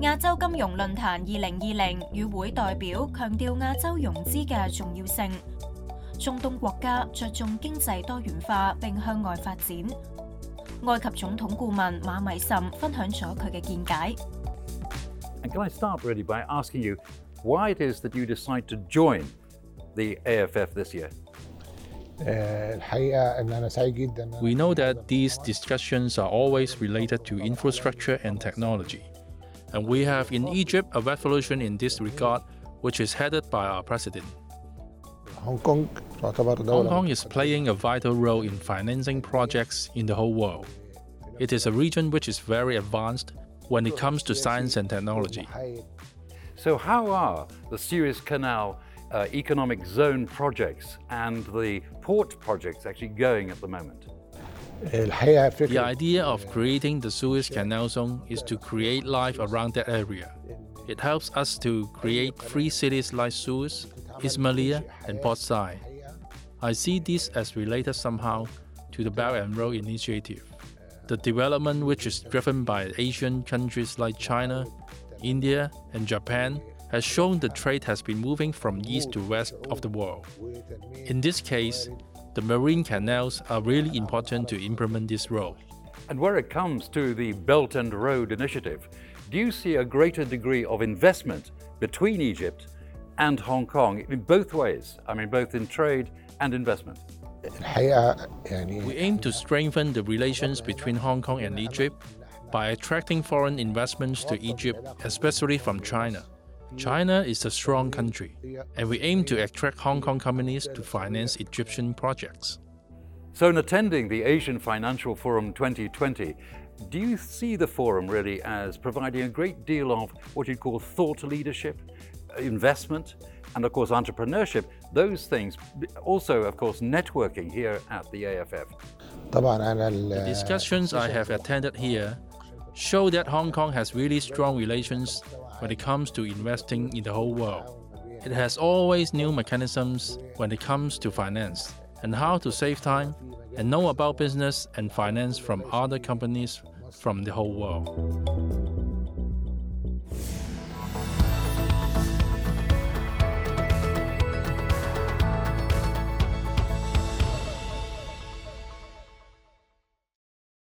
亚洲金融论坛二零二零与会代表强调亚洲融资嘅重要性中东国家着重经济多元化并向外发展埃及总统顾问马米甚分享咗佢嘅见解 and can i start ready by asking you why it is that you decide to join the aff this year we know that these discussions are always related to infrastructure and technology And we have in Egypt a revolution in this regard, which is headed by our president. Hong Kong, Hong Kong is playing a vital role in financing projects in the whole world. It is a region which is very advanced when it comes to science and technology. So, how are the Suez Canal uh, economic zone projects and the port projects actually going at the moment? The idea of creating the Suez Canal Zone is to create life around that area. It helps us to create free cities like Suez, Ismailia, and Port Said. I see this as related somehow to the Belt and Road Initiative, the development which is driven by Asian countries like China, India, and Japan. Has shown the trade has been moving from east to west of the world. In this case, the marine canals are really important to implement this role. And where it comes to the Belt and Road Initiative, do you see a greater degree of investment between Egypt and Hong Kong in both ways? I mean, both in trade and investment. We aim to strengthen the relations between Hong Kong and Egypt by attracting foreign investments to Egypt, especially from China. China is a strong country, and we aim to attract Hong Kong companies to finance Egyptian projects. So, in attending the Asian Financial Forum 2020, do you see the forum really as providing a great deal of what you'd call thought leadership, investment, and of course entrepreneurship? Those things, also, of course, networking here at the AFF. The discussions I have attended here show that Hong Kong has really strong relations when it comes to investing in the whole world. It has always new mechanisms when it comes to finance and how to save time and know about business and finance from other companies from the whole world.